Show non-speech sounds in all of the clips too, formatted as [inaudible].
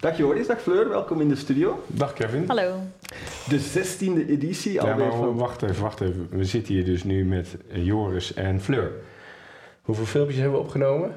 Dag Joris, dag Fleur, welkom in de studio. Dag Kevin. Hallo. De 16e editie Ja, alweer maar van... wacht even, wacht even. We zitten hier dus nu met eh, Joris en Fleur. Hoeveel filmpjes hebben we opgenomen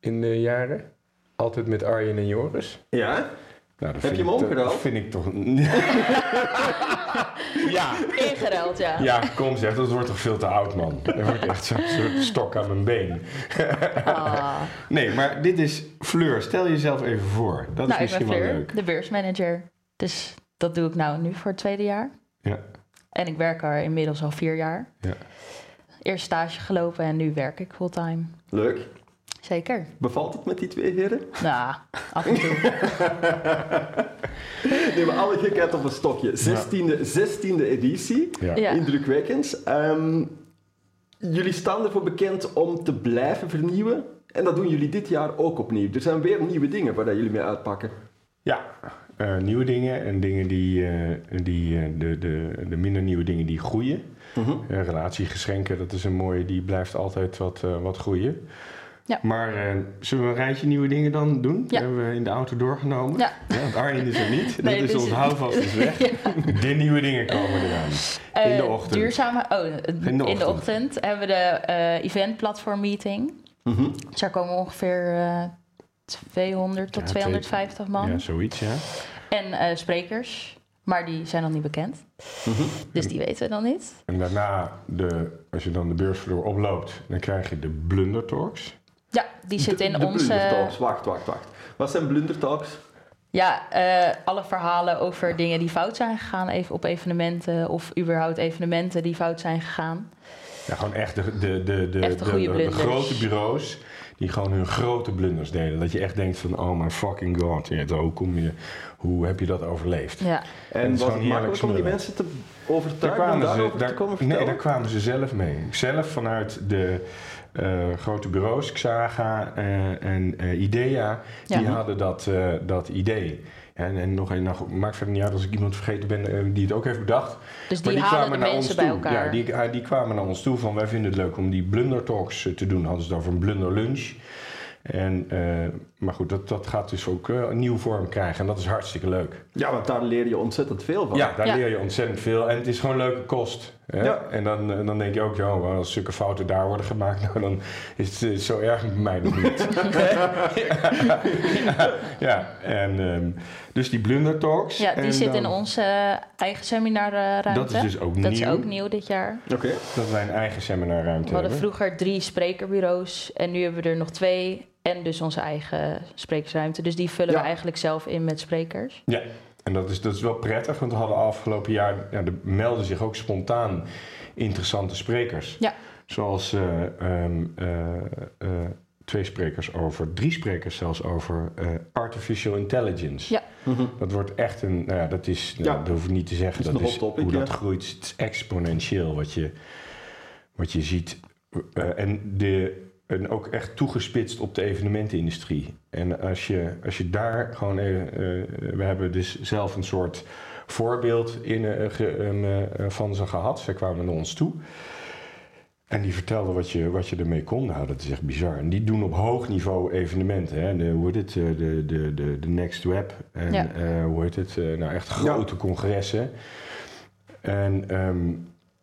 in de jaren? Altijd met Arjen en Joris. Ja? Nou, dat Heb je hem omgeruild? Dat vind ik toch... [laughs] [laughs] ja. Ingeruild, ja. Ja, kom zeg, dat wordt toch veel te oud, man. Dat wordt echt zo'n soort stok aan mijn been. Ah. [laughs] Nee, maar dit is Fleur. Stel jezelf even voor. Dat is Nou, ik ben misschien wel Fleur, leuk. de beursmanager. Dus dat doe ik nou nu voor het tweede jaar. Ja. En ik werk er inmiddels al vier jaar. Ja. Eerst stage gelopen en nu werk ik fulltime. Leuk. Zeker. Bevalt het met die twee heren? Nou, af en toe. [laughs] Nee, maar alle gekheid op een stokje. 16e, 16e editie. Ja. Ja. Indrukwekkend. Ehm, jullie staan ervoor bekend om te blijven vernieuwen. En dat doen jullie dit jaar ook opnieuw. Er zijn weer nieuwe dingen waar dat jullie mee uitpakken. Ja, eh, nieuwe dingen en dingen die, eh, die eh, de, de, de minder nieuwe dingen die groeien. Mhm. Eh, relatiegeschenken, dat is een mooie, die blijft altijd wat, eh, wat groeien. Ja. Maar eh, zullen we een rijtje nieuwe dingen dan doen? Ja. Hebben we in de auto doorgenomen? Ja. want Arjen is er niet. Nee, dat is dus- ons houvast is weg. [laughs] De nieuwe dingen komen eraan. In de Eh, ochtend. Duurzame, oh, in de, ochtend. ochtend hebben we de eh event platform meeting. Dus daar komen ongeveer eh 200 tot Ja, 250 man. Ja, zoiets, ja. En eh, sprekers, maar die zijn nog niet bekend. Mhm. Dus die weten we dan niet. En daarna, de, als je dan de beursvloer oploopt, dan krijg je de Blunder Talks. Ja, die zit De- in de onze... blundertalks. Wacht, wacht, wacht. Wat zijn blundertalks? Ja, eh, alle verhalen over dingen die fout zijn gegaan even op evenementen... of überhaupt evenementen die fout zijn gegaan. Ja, gewoon echt de, de, de, de, Echt de de, de- de grote bureaus die gewoon hun grote blunders deden. Dat je echt denkt van, oh my fucking god. Ja, hoe, kom je, hoe heb je dat overleefd? Ja, En was het makkelijk om die mensen te Daar overtuigen om kwamen, daarover ze, te daar, komen nee, daar kwamen ze zelf mee. Zelf vanuit de grote bureaus, Xaga eh, en eh, Idea, die hadden dat, eh, dat idee. En, en nog een, nou, maakt verder niet uit als ik iemand vergeten ben eh, die het ook heeft bedacht. dus Maar die, de naar mensen ons bij toe. elkaar. Ja, die, ah, die kwamen naar ons toe van wij vinden het leuk om die blunder talks eh, te doen. Hadden ze het over een blunder lunch. En, eh, maar goed, dat, dat gaat dus ook eh, een nieuwe vorm krijgen en dat is hartstikke leuk. Ja, want daar leer je ontzettend veel van. Ja, daar Ja. leer je ontzettend veel en het is gewoon leuke kost. Hè? Ja. En dan, eh, dan denk je ook, ja, wel, als zulke fouten daar worden gemaakt, [laughs] nou, dan is het eh, zo erg bij mij nog niet. ja, [laughs] [laughs] ja, en um, dus die blunder talks. Ja, die en zit dan- in onze eh, eigen seminarruimte. Dat is dus ook Dat nieuw. is ook nieuw dit jaar. Oké. Dat wij een eigen seminarruimte We hadden hebben. vroeger drie sprekerbureaus en nu hebben we er nog twee. En dus onze eigen sprekersruimte. Dus die vullen Ja. we eigenlijk zelf in met sprekers. Ja, en dat is, dat is wel prettig, want we hadden afgelopen jaar, ja, er melden zich ook spontaan interessante sprekers. Ja. Zoals eh, ehm, eh, eh, twee sprekers over, drie sprekers zelfs over eh, artificial intelligence. Ja. Mhm. Dat wordt echt een, nou ja, dat is, nou, Ja. dat hoef ik niet te zeggen, Dat dat is topic, hoe ja. dat groeit. Het is exponentieel wat je, wat je ziet. Eh, en, de, en ook echt toegespitst op de evenementenindustrie. En als je, als je daar gewoon, even, eh, we hebben dus zelf een soort voorbeeld in, eh, ge- eh, van ze gehad. Zij kwamen naar ons toe. En die vertelden wat je, wat je ermee kon. Nou, dat is echt bizar. En die doen op hoog niveau evenementen. Hè? De, hoe heet het? eh, De, de, de, de Next Web. En Ja. eh, hoe heet het? Eh, nou, echt grote congressen. En ehm,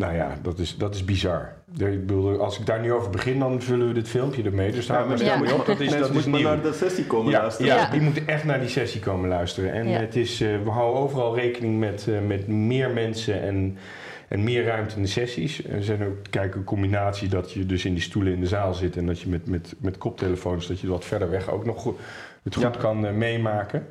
nou ja, dat is, dat is bizar. Ik bedoel, als ik daar nu over begin, dan vullen we dit filmpje ermee. Dus daar maar maar Ja. niet op. Dat is, Mensen dat is moeten maar nieuw. naar de sessie komen Ja, luisteren. ja, Ja. die moeten echt naar die sessie komen luisteren. En Ja. het is, eh, we houden overal rekening met, eh, met meer mensen en, en meer ruimte in de sessies. Er zijn ook, kijk, een combinatie dat je dus in die stoelen in de zaal zit en dat je met, met, met koptelefoons, dat je wat verder weg ook nog goed, het goed Ja. kan eh, meemaken.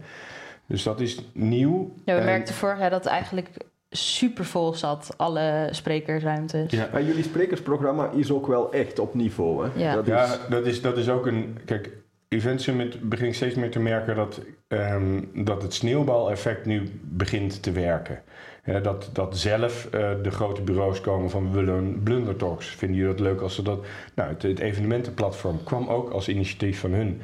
Dus dat is nieuw. Ja, we En- merkten vorig jaar dat eigenlijk super vol zat, alle sprekersruimtes. Ja. Maar jullie sprekersprogramma is ook wel echt op niveau. Hè? Ja. Dat is, Ja, dat is, dat is ook een. Kijk, Event Summit begint steeds meer te merken dat, ehm, dat het sneeuwbaleffect nu begint te werken. Hè, dat, dat zelf eh, de grote bureaus komen van we willen een blunder talks. Vinden jullie dat leuk als ze dat. Nou, het, het evenementenplatform kwam ook als initiatief van hun.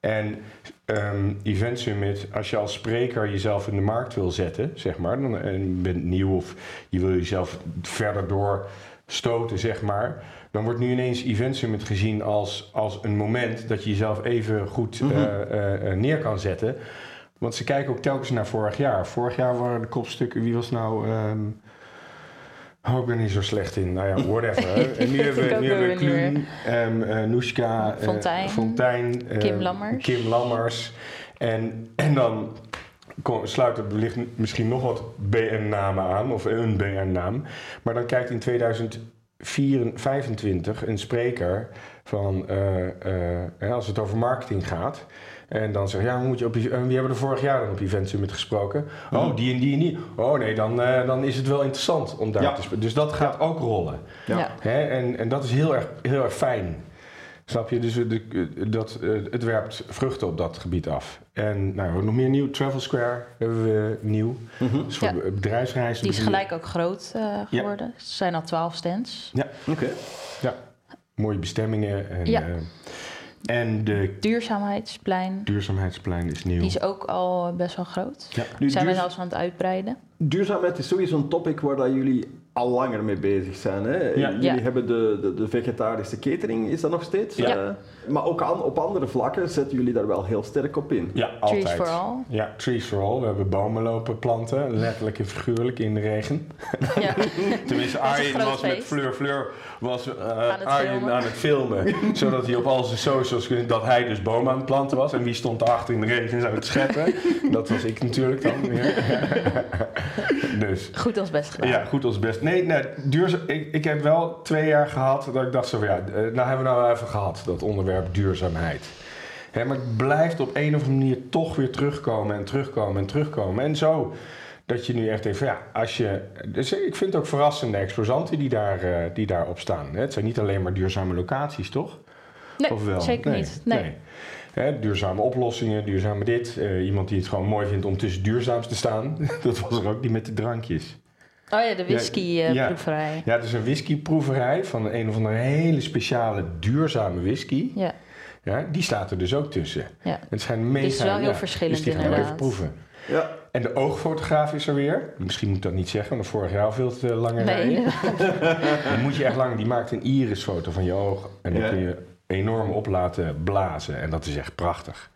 En ehm, Event Summit, als je als spreker jezelf in de markt wil zetten, zeg maar, dan, en je bent nieuw of je wil jezelf verder doorstoten, zeg maar, dan wordt nu ineens Event Summit gezien als, als een moment dat je jezelf even goed Mhm. eh, eh, eh, neer kan zetten. Want ze kijken ook telkens naar vorig jaar. Vorig jaar waren de kopstukken, wie was nou... ehm oh, ik ben niet zo slecht in. Nou ja, whatever. [laughs] En nu hebben we, nu hebben ehm, eh, Noeska, eh, Fontijn, Fontijn eh, Kim Lammers. Kim Lammers. En, en dan sluit er wellicht misschien nog wat BN-namen aan, of een BN-naam. Maar dan kijkt in 2025 een spreker van, eh, eh, hè, als het over marketing gaat. En dan zeg je, ja, moet je op, eh, wie hebben er vorig jaar dan op Event Summit gesproken? Oh, die en die en die. Oh nee, dan, eh, dan is het wel interessant om daar Ja. te spreken. Dus dat gaat ook rollen. Ja. Hè? En, en dat is heel erg, heel erg fijn. Snap je? Dus de, de- dat, eh, het werpt vruchten op dat gebied af. En nou, nog meer nieuw. Travel Square hebben we nieuw. Dus voor Ja. be- bedrijfsreizen. Die is gelijk ook groot eh, geworden. Er zijn al twaalf stands. Oké. Mooie bestemmingen. En, Ja. eh, en de Duurzaamheidsplein. duurzaamheidsplein is nieuw. Die is ook al best wel groot. Ja. Nu, Zijn we zelfs aan het uitbreiden. Duurzaamheid is sowieso een topic waar dat jullie al langer mee bezig zijn. Hè? Ja. Jullie Ja. hebben de, de, de vegetarische catering, is dat nog steeds? Ja. Eh, maar ook aan, op andere vlakken zetten jullie daar wel heel sterk op in. Ja, altijd. Trees for All. Ja, trees for all. We hebben bomen lopen planten, letterlijk en figuurlijk in de regen. Ja. [laughs] Tenminste, [laughs] Arjen was met. Fleur Fleur was, eh, het Arjen filmen. aan het filmen. [laughs] zodat hij op al zijn socials kon- dat hij dus bomen aan het planten was. En wie stond achter in de regen aan het scheppen? Dat was ik natuurlijk dan weer. dus. Goed als best gedaan. Ja, goed als best. Nee, nee duurzaam, ik, ik heb wel twee jaar gehad dat ik dacht zo van ja, eh, nou hebben we nou even gehad, dat onderwerp duurzaamheid. Hè, maar het blijft op een of andere manier toch weer terugkomen en terugkomen en terugkomen. En zo dat je nu echt denkt van ja, als je... Dus ik vind het ook verrassende exposanten die, daar, eh, die daarop staan. Hè. Het zijn niet alleen maar duurzame locaties, toch? Nee, Of wel? zeker niet. Nee. Duurzame oplossingen, duurzame dit. Eh, iemand die het gewoon mooi vindt om tussen duurzaams te staan. [laughs] Dat was er ook die met de drankjes. Oh ja, de Ja, whisky-proeverij. Ja, het is een whiskyproeverij van een of andere hele speciale duurzame whisky. Ja. Ja, die staat er dus ook tussen. Ja. Het zijn mega, Het is wel heel ja, verschillend dus die gaan we even proeven. Ja. En de oogfotograaf is er weer. Misschien moet ik dat niet zeggen, want vorig jaar veel te lange Nee. [laughs] Dan moet je echt lang, die maakt een irisfoto van je oog. En dan Ja. kun je enorm op laten blazen. En dat is echt prachtig.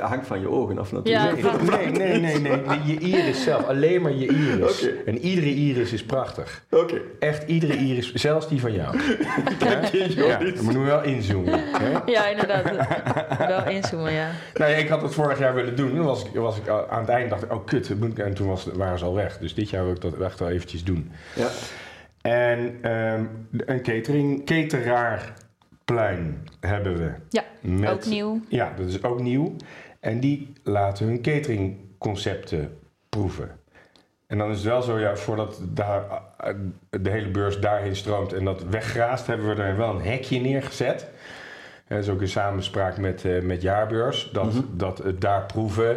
Hangt van je ogen af natuurlijk. Ja, Nee, nee, nee, nee, nee. Je iris zelf. Alleen maar je iris. Oké. En iedere iris is prachtig. Oké. Echt iedere iris, zelfs die van jou. [laughs] Ja, je, ja Joris. dan moet je wel inzoomen. Hè? Ja, inderdaad. wel inzoomen, ja. Nou ja, ik had het vorig jaar willen doen. Toen was ik, was ik aan het eind dacht ik, oh kut. moet ik- En toen was, waren ze al weg. Dus dit jaar wil ik dat echt wel eventjes doen. Ja. En ehm, een catering, cateraarplein hebben we. Ja, Met- ook nieuw. Ja, dat is ook nieuw. En die laten hun cateringconcepten proeven. En dan is het wel zo, ja, voordat daar, eh, de hele beurs daarheen stroomt en dat weggraast, hebben we er wel een hekje neergezet. Dat is ook in samenspraak met, eh, met Jaarbeurs, dat, Mhm. dat het daar proeven,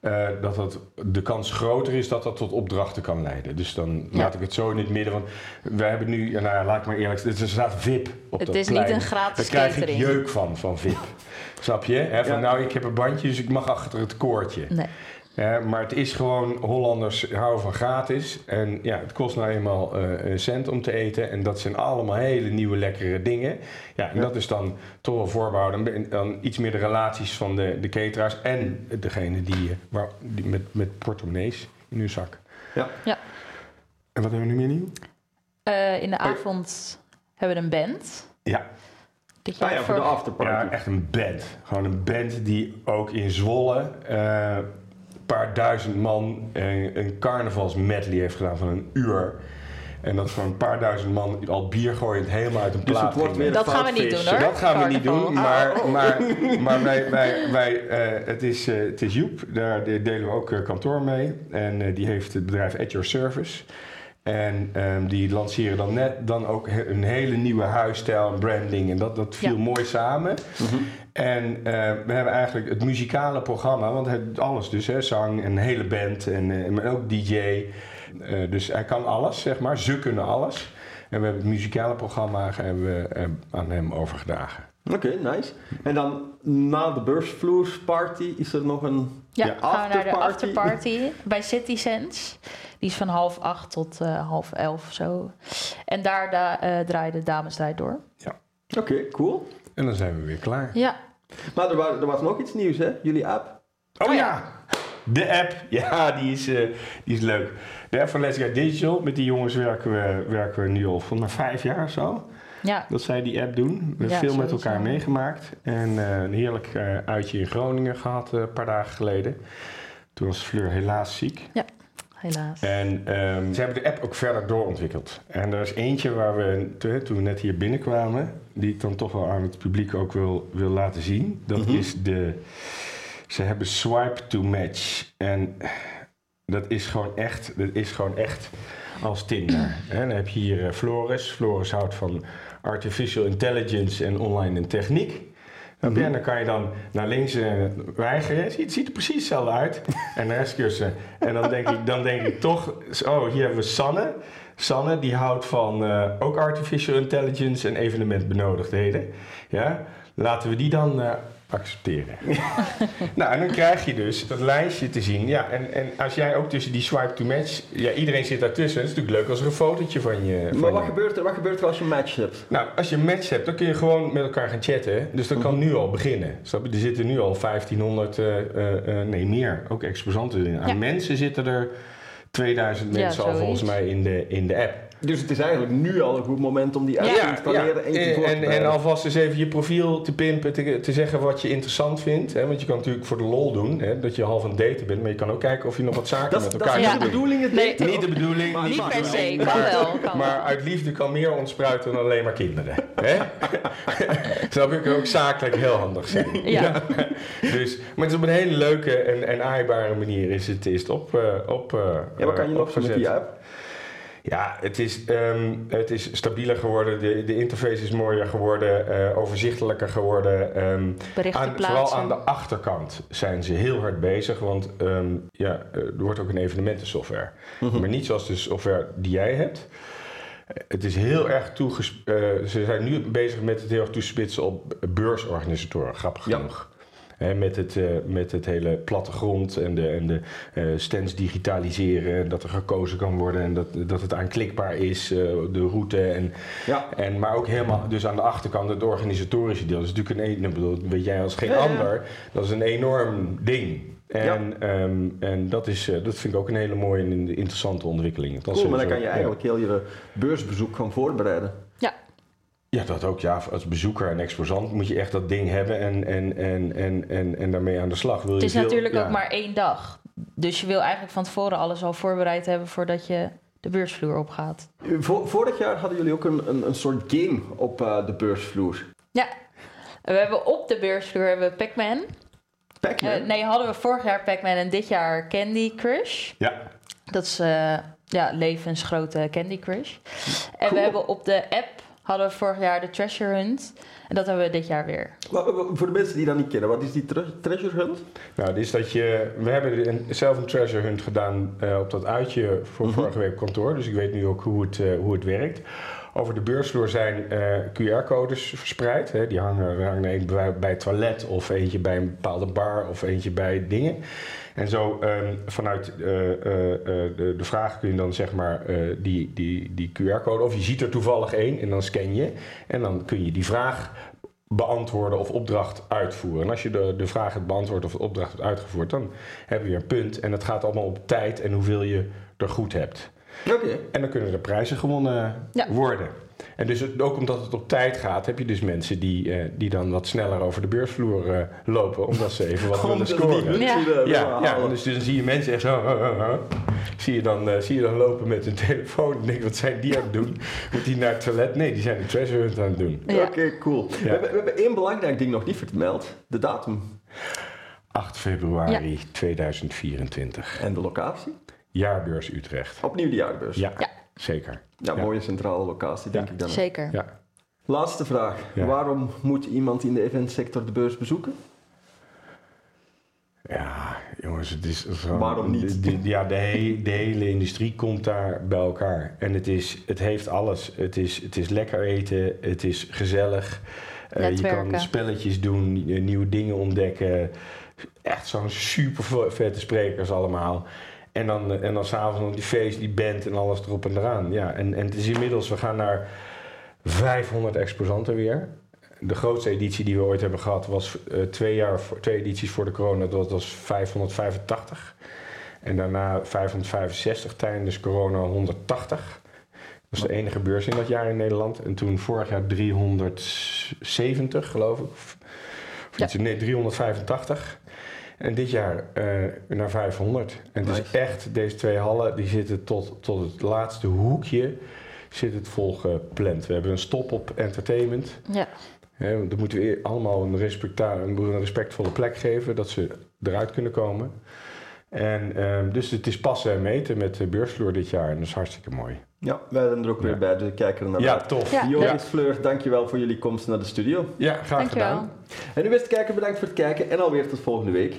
eh, dat dat de kans groter is dat dat tot opdrachten kan leiden. Dus dan Ja. laat ik het zo in het midden, want we hebben nu, ja, nou ja, laat ik maar eerlijk zeggen, er staat VIP op Het dat is plein. niet een gratis Daar krijg ik jeuk van, van VIP. Snap je? Hè, van Ja. nou, ik heb een bandje, dus ik mag achter het koordje. Nee. Ja, maar het is gewoon, Hollanders houden van gratis. En ja, het kost nou eenmaal eh, een cent om te eten. En dat zijn allemaal hele nieuwe lekkere dingen. Ja, en Ja. dat is dan toch wel voorbehouden. En dan iets meer de relaties van de, de cateraars en degene die, eh, waar, die met, met portemonnees in hun zak. Ja. Ja. En wat hebben we nu meer nieuw? Eh, in de avond hebben we een band. Ja, Dit jaar Ah ja, voor de afterparty. ja, echt een band. Gewoon een band die ook in Zwolle eh, paar duizend man een, een carnavalsmedley heeft gedaan van een uur. En dat voor een paar duizend man al bier gooiend helemaal uit een Dus plaat het wordt Dat gaan we niet doen, hoor. Dat gaan we niet doen, maar, maar, [laughs] maar wij, wij, wij, eh, het, is, eh, het is Joep, daar delen we ook eh, kantoor mee. En eh, die heeft het bedrijf At Your Service. En ehm, die lanceren dan net dan ook he- een hele nieuwe huisstijl en branding. En dat, dat viel Ja. mooi samen. Mhm. En eh, we hebben eigenlijk het muzikale programma, want het, alles dus, hè, zang, een hele band en eh, maar ook DJ. Eh, dus hij kan alles, zeg maar. Ze kunnen alles. En we hebben het muzikale programma hebben we, eh, aan hem overgedragen. Oké, nice. En dan na de beursvloersparty is er nog een... Ja, Ja, gaan we naar de afterparty. bij City Sense. Die is van half acht tot eh, half elf of zo. En daar da, eh, draaien de dames door. Oké, cool. En dan zijn we weer klaar. Ja, Maar er, wa- er was nog iets nieuws, hè? Jullie app. Oh Oh ja! ja. De app, ja, die is, eh, die is leuk. De app van Let's Get Digital, met die jongens werken we, werken we nu al voor maar vijf jaar of zo. Ja, Dat zij die app doen. We hebben Ja, veel met elkaar ja. meegemaakt. En eh, een heerlijk eh, uitje in Groningen gehad eh, een paar dagen geleden. Toen was Fleur helaas ziek. helaas. En ehm, ze hebben de app ook verder doorontwikkeld. En er is eentje waar we, toen toen we net hier binnenkwamen, die ik dan toch wel aan het publiek ook wil, wil laten zien. Dat Mhm. is de. Ze hebben swipe to match. En dat is gewoon echt, dat is gewoon echt als Tinder. En dan heb je hier Floris. Floris houdt van artificial intelligence en online en techniek. Mhm. En dan kan je dan naar links eh, weigeren. Het ziet, er precies hetzelfde uit. [laughs] En kussen. En dan denk ik, dan denk ik toch... Oh, hier hebben we Sanne. Sanne die houdt van eh, ook artificial intelligence en evenementbenodigdheden. Ja? Laten we die dan eh, accepteren. [laughs] nou, en dan krijg je dus dat lijstje te zien. Ja, en, en als jij ook tussen die swipe to match... Ja, iedereen zit daartussen. Het is natuurlijk leuk als er een fotootje van je... van Maar wat je- gebeurt, er, wat gebeurt er als je een match hebt? nou, als je een match hebt, dan kun je gewoon met elkaar gaan chatten. Dus dat kan Mhm. nu al beginnen. Snap je? Er zitten nu al 1500, eh, eh, eh, nee meer, ook exposanten in. Aan Ja. mensen zitten er 2000 Ja, mensen al volgens mij in de, in de app. Dus het is eigenlijk nu al een goed moment om die app Ja. te installeren en te en, en, alvast eens even je profiel te pimpen, te, te zeggen wat je interessant vindt. Hè? Want je kan natuurlijk voor de lol doen, hè? dat je half aan het daten bent. Maar je kan ook kijken of je nog wat zaken Dat is, met dat is elkaar de bedoeling, het Nee. Niet de bedoeling. Maar- Niet maar- per se, maar- maar wel. Kan Maar uit liefde kan meer ontspruiten dan alleen maar kinderen. Hè? [laughs] Snap je? Kan ook zakelijk heel handig zijn. Ja. Dus, maar het is op een hele leuke en, en aaibare manier is het, is het op, eh, op eh, Ja, wat kan je eh, nog zo met die app? Ja, het is, ehm, het is stabieler geworden. De, de interface is mooier geworden. eh, overzichtelijker geworden. ehm, Berichten aan, plaatsen. vooral aan de achterkant zijn ze heel hard bezig. Want ehm, ja, eh, er wordt ook een evenementensoftware. Mhm. Maar niet zoals de software die jij hebt. Eh, Het is heel erg toegespitst. ze zijn nu bezig met het heel erg toespitsen op beursorganisatoren, grappig Ja. genoeg. Hè, met, het, eh, met het hele plattegrond en de, en de eh, stands digitaliseren. En dat er gekozen kan worden en dat, dat het aanklikbaar is, eh, de route. En, Ja. en, maar ook helemaal, dus aan de achterkant het organisatorische deel. Dat is natuurlijk een, ik bedoel, weet jij als geen Ja, ja. ander, dat is een enorm ding. En, ehm, en dat, is, dat vind ik ook een hele mooie en interessante ontwikkeling. Dat Cool, maar dan kan je eigenlijk heel je beursbezoek gaan voorbereiden. Ja, dat ook. Ja, als bezoeker en exposant moet je echt dat ding hebben en, en, en, en, en, en daarmee aan de slag. Wil Het je is veel- natuurlijk ja. ook maar één dag. Dus je wil eigenlijk van tevoren alles al voorbereid hebben voordat je de beursvloer opgaat. Vo- vorig jaar hadden jullie ook een, een, een soort game op eh, de beursvloer. Ja. We hebben op de beursvloer hebben we Pac-Man. Pac-Man? Eh, nee, hadden we vorig jaar Pac-Man en dit jaar Candy Crush. Ja, Dat is eh, ja, levensgrote Candy Crush. En Cool. we hebben op de app hadden we vorig jaar de Treasure Hunt. En dat hebben we dit jaar weer. Maar, voor de mensen die dat niet kennen, wat is die tre- treasure hunt? nou, dit is dat je. We hebben een, zelf een treasure hunt gedaan eh, op dat uitje voor Mhm. vorige week op kantoor. Dus ik weet nu ook hoe het, eh, hoe het werkt. Over de beursvloer zijn eh, QR-codes verspreid. Hè. Die hangen, hangt er een bij, het toilet, of eentje bij een bepaalde bar, of eentje bij dingen. En zo ehm, vanuit eh, eh, de, de vraag kun je dan zeg maar die, die, die QR-code, of je ziet er toevallig één en dan scan je. En dan kun je die vraag beantwoorden of opdracht uitvoeren. En als je de, de vraag hebt beantwoord of de opdracht hebt uitgevoerd, dan heb je een punt. En het gaat allemaal op tijd en hoeveel je er goed hebt. Oké. En dan kunnen er prijzen gewonnen Ja. worden. En dus het- ook omdat het op tijd gaat, heb je dus mensen die, eh, die dan wat sneller over de beursvloer eh, lopen, omdat ze even wat [laughs] willen scoren. Ja. Ja, ja halen. dus dan zie je mensen echt zo. uh, uh, uh. Zie, je dan, eh, zie je dan lopen met hun [laughs] telefoon. En denk, wat zijn die aan het doen? Moet die naar het toilet? Nee, die zijn de treasure hunt aan het doen. Ja. Oké, cool. We, hebben, we hebben één belangrijk ding nog niet vermeld. De datum 8 februari 2024. en de locatie. Jaarbeurs Utrecht. Opnieuw de jaarbeurs. Ja, Ja. zeker. Ja, Ja. mooie centrale locatie, denk Ja. ik dan. Zeker. Ja. Laatste vraag. Ja. Waarom moet iemand in de eventsector de beurs bezoeken? Ja, jongens, het is gewoon- Waarom niet? de- de- ja, de, he- de hele industrie komt daar bij elkaar. En het, is, het heeft alles. Het is, het is lekker eten, het is gezellig. Eh, je kan spelletjes doen, eh, nieuwe dingen ontdekken. Echt zo'n super vette sprekers allemaal. En dan, eh, en dan s'avonds nog die feest, die band en alles erop en eraan. Ja, en, en het is inmiddels, we gaan naar 500 exposanten weer. de grootste editie die we ooit hebben gehad was eh, twee, jaar, twee edities voor de corona. Dat was 585. En daarna 565 tijdens corona 180. Dat was de enige beurs in dat jaar in Nederland. En toen vorig jaar 370 geloof ik. Of Ja. iets, nee, 385. En dit jaar eh, naar 500. En het is echt, deze twee hallen die zitten tot, tot het laatste hoekje zit het vol gepland. We hebben een stop op entertainment. Ja. Hè, want dan moeten we allemaal een, respecta- een respectvolle plek geven, dat ze eruit kunnen komen. En, ehm, dus het is passen en meten met de beursvloer dit jaar en dat is hartstikke mooi. Ja, wij zijn er ook weer bij, dus kijken er naar Ja, tof. Ja. Joris, Fleur, dankjewel voor jullie komst naar de studio. Ja, graag Dankjewel. gedaan. En u beste kijker, bedankt voor het kijken en alweer tot volgende week.